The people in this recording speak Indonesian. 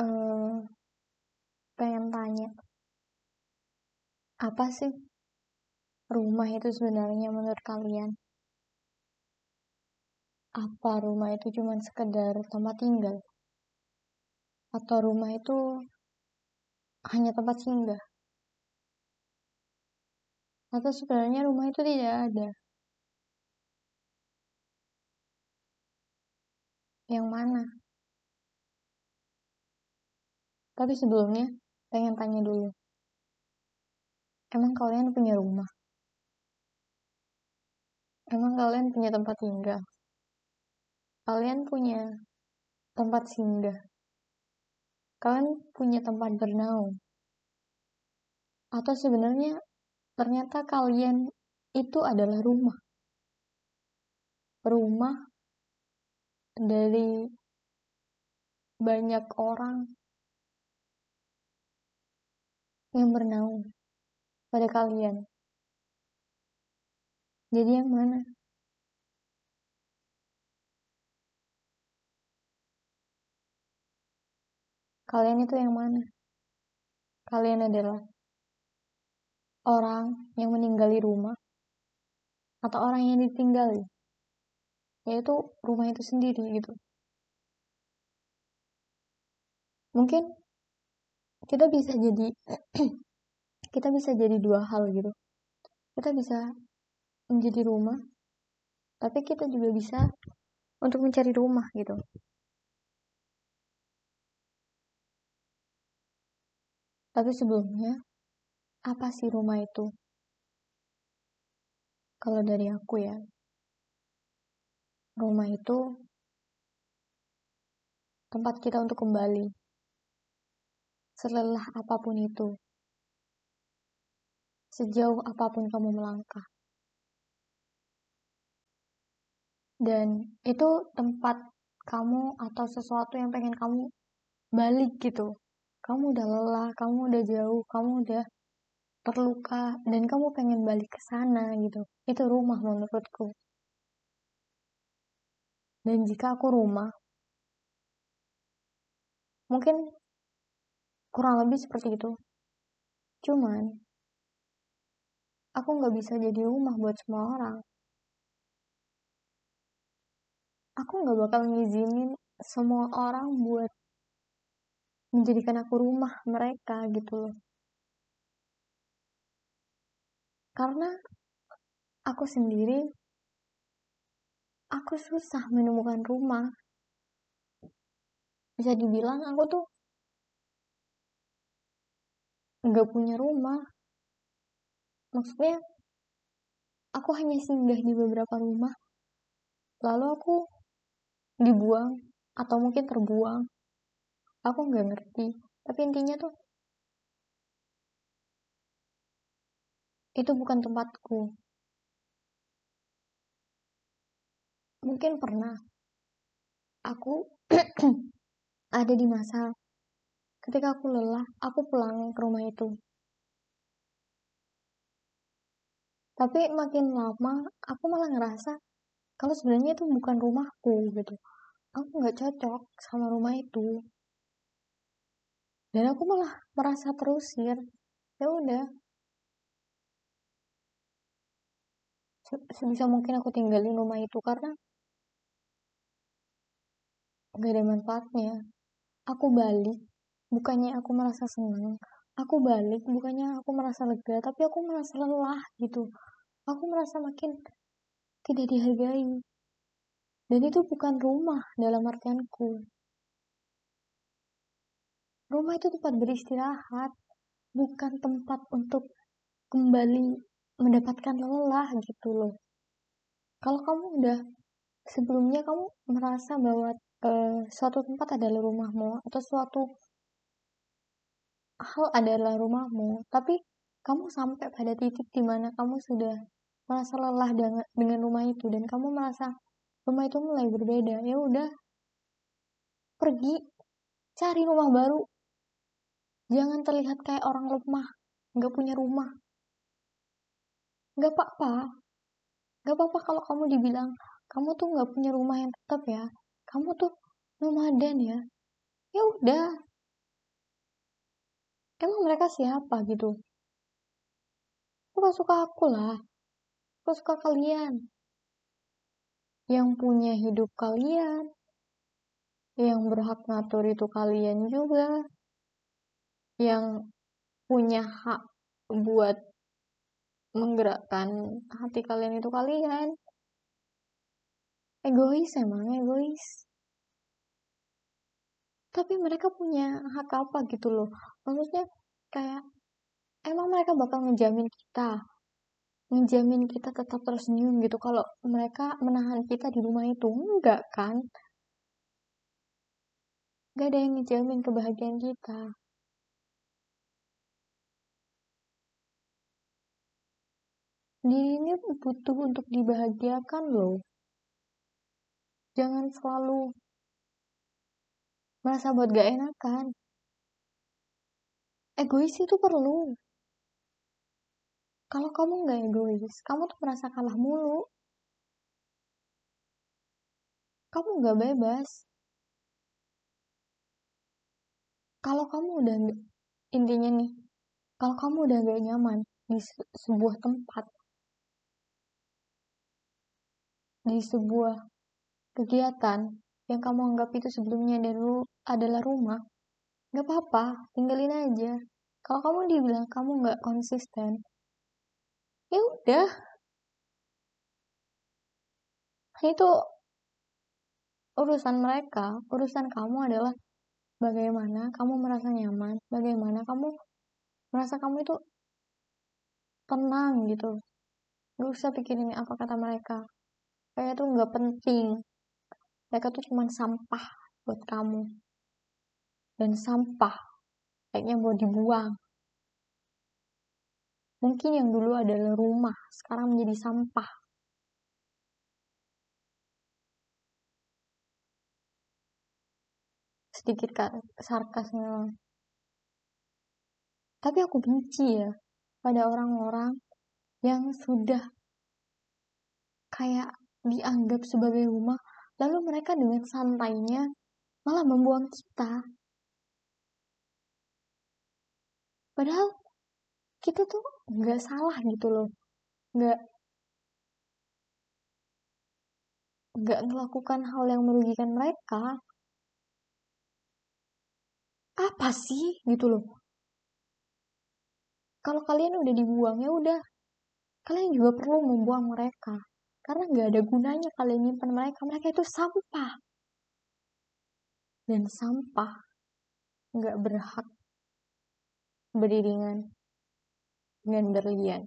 uh, pengen tanya, apa sih rumah itu sebenarnya menurut kalian? Apa rumah itu cuma sekedar tempat tinggal? Atau rumah itu hanya tempat singgah? Atau sebenarnya rumah itu tidak ada? Yang mana? Tapi sebelumnya, pengen tanya dulu. Emang kalian punya rumah? Emang kalian punya tempat tinggal? Kalian punya tempat singgah? Kalian punya tempat bernaung? Atau sebenarnya ternyata kalian itu adalah rumah? Rumah dari banyak orang yang bernaung pada kalian. Jadi yang mana? Kalian itu yang mana? Kalian adalah orang yang meninggali rumah atau orang yang ditinggali? Yaitu rumah itu sendiri gitu. Mungkin kita bisa jadi kita bisa jadi dua hal gitu. Kita bisa menjadi rumah tapi kita juga bisa untuk mencari rumah gitu. Tapi sebelumnya apa sih rumah itu? Kalau dari aku ya rumah itu tempat kita untuk kembali Selelah apa pun itu. Sejauh apa pun kamu melangkah. Dan itu tempat kamu atau sesuatu yang pengen kamu balik gitu. Kamu udah lelah, kamu udah jauh, kamu udah terluka dan kamu pengen balik ke sana gitu. Itu rumah menurutku. Dan jika aku rumah, mungkin kurang lebih seperti itu. Cuman aku nggak bisa jadi rumah buat semua orang. Aku nggak bakal ngizinin semua orang buat menjadikan aku rumah mereka gitu loh. Karena aku sendiri aku susah menemukan rumah. Bisa dibilang aku tuh nggak punya rumah. Maksudnya aku hanya singgah di beberapa rumah. Lalu aku dibuang atau mungkin terbuang. Aku nggak ngerti. Tapi intinya tuh itu bukan tempatku. Mungkin pernah aku ada di masa Ketika aku lelah, aku pulang ke rumah itu. Tapi makin lama, aku malah ngerasa kalau sebenarnya itu bukan rumahku gitu. Aku nggak cocok sama rumah itu. Dan aku malah merasa terusir. Ya udah. Sebisa mungkin aku tinggalin rumah itu karena gak ada manfaatnya. Aku balik bukannya aku merasa senang aku balik bukannya aku merasa lega tapi aku merasa lelah gitu. Aku merasa makin tidak dihargai. Dan itu bukan rumah dalam artianku. Rumah itu tempat beristirahat bukan tempat untuk kembali mendapatkan lelah gitu loh. Kalau kamu udah sebelumnya kamu merasa bahwa uh, suatu tempat adalah rumahmu atau suatu hal adalah rumahmu, tapi kamu sampai pada titik di mana kamu sudah merasa lelah dengan, rumah itu dan kamu merasa rumah itu mulai berbeda. Ya udah, pergi cari rumah baru. Jangan terlihat kayak orang lemah, nggak punya rumah. Nggak apa-apa. Nggak apa-apa kalau kamu dibilang kamu tuh nggak punya rumah yang tetap ya. Kamu tuh nomaden ya. Ya udah, emang mereka siapa gitu? Suka-suka aku lah. Suka-suka kalian. Yang punya hidup kalian. Yang berhak ngatur itu kalian juga. Yang punya hak buat menggerakkan hati kalian itu kalian. Egois emang egois tapi mereka punya hak apa gitu loh maksudnya kayak emang mereka bakal ngejamin kita ngejamin kita tetap tersenyum gitu kalau mereka menahan kita di rumah itu enggak kan Gak ada yang ngejamin kebahagiaan kita. Diri ini butuh untuk dibahagiakan loh. Jangan selalu merasa buat gak enakan. Egois itu perlu. Kalau kamu gak egois, kamu tuh merasa kalah mulu. Kamu gak bebas. kalau kamu udah intinya nih kalau kamu udah gak nyaman di sebuah tempat di sebuah kegiatan yang kamu anggap itu sebelumnya adalah rumah gak apa-apa tinggalin aja kalau kamu dibilang kamu gak konsisten ya udah itu urusan mereka urusan kamu adalah bagaimana kamu merasa nyaman, bagaimana kamu merasa kamu itu tenang gitu. Gak usah pikirin apa kata mereka. Kayak tuh gak penting. Mereka tuh cuma sampah buat kamu. Dan sampah kayaknya mau dibuang. Mungkin yang dulu adalah rumah, sekarang menjadi sampah. sedikit sarkas memang. Tapi aku benci ya pada orang-orang yang sudah kayak dianggap sebagai rumah, lalu mereka dengan santainya malah membuang kita. Padahal kita tuh nggak salah gitu loh, nggak nggak melakukan hal yang merugikan mereka. Apa sih gitu loh? Kalau kalian udah dibuang ya udah. Kalian juga perlu membuang mereka karena nggak ada gunanya kalian nyimpan mereka. Mereka itu sampah. Dan sampah nggak berhak beriringan dengan berlian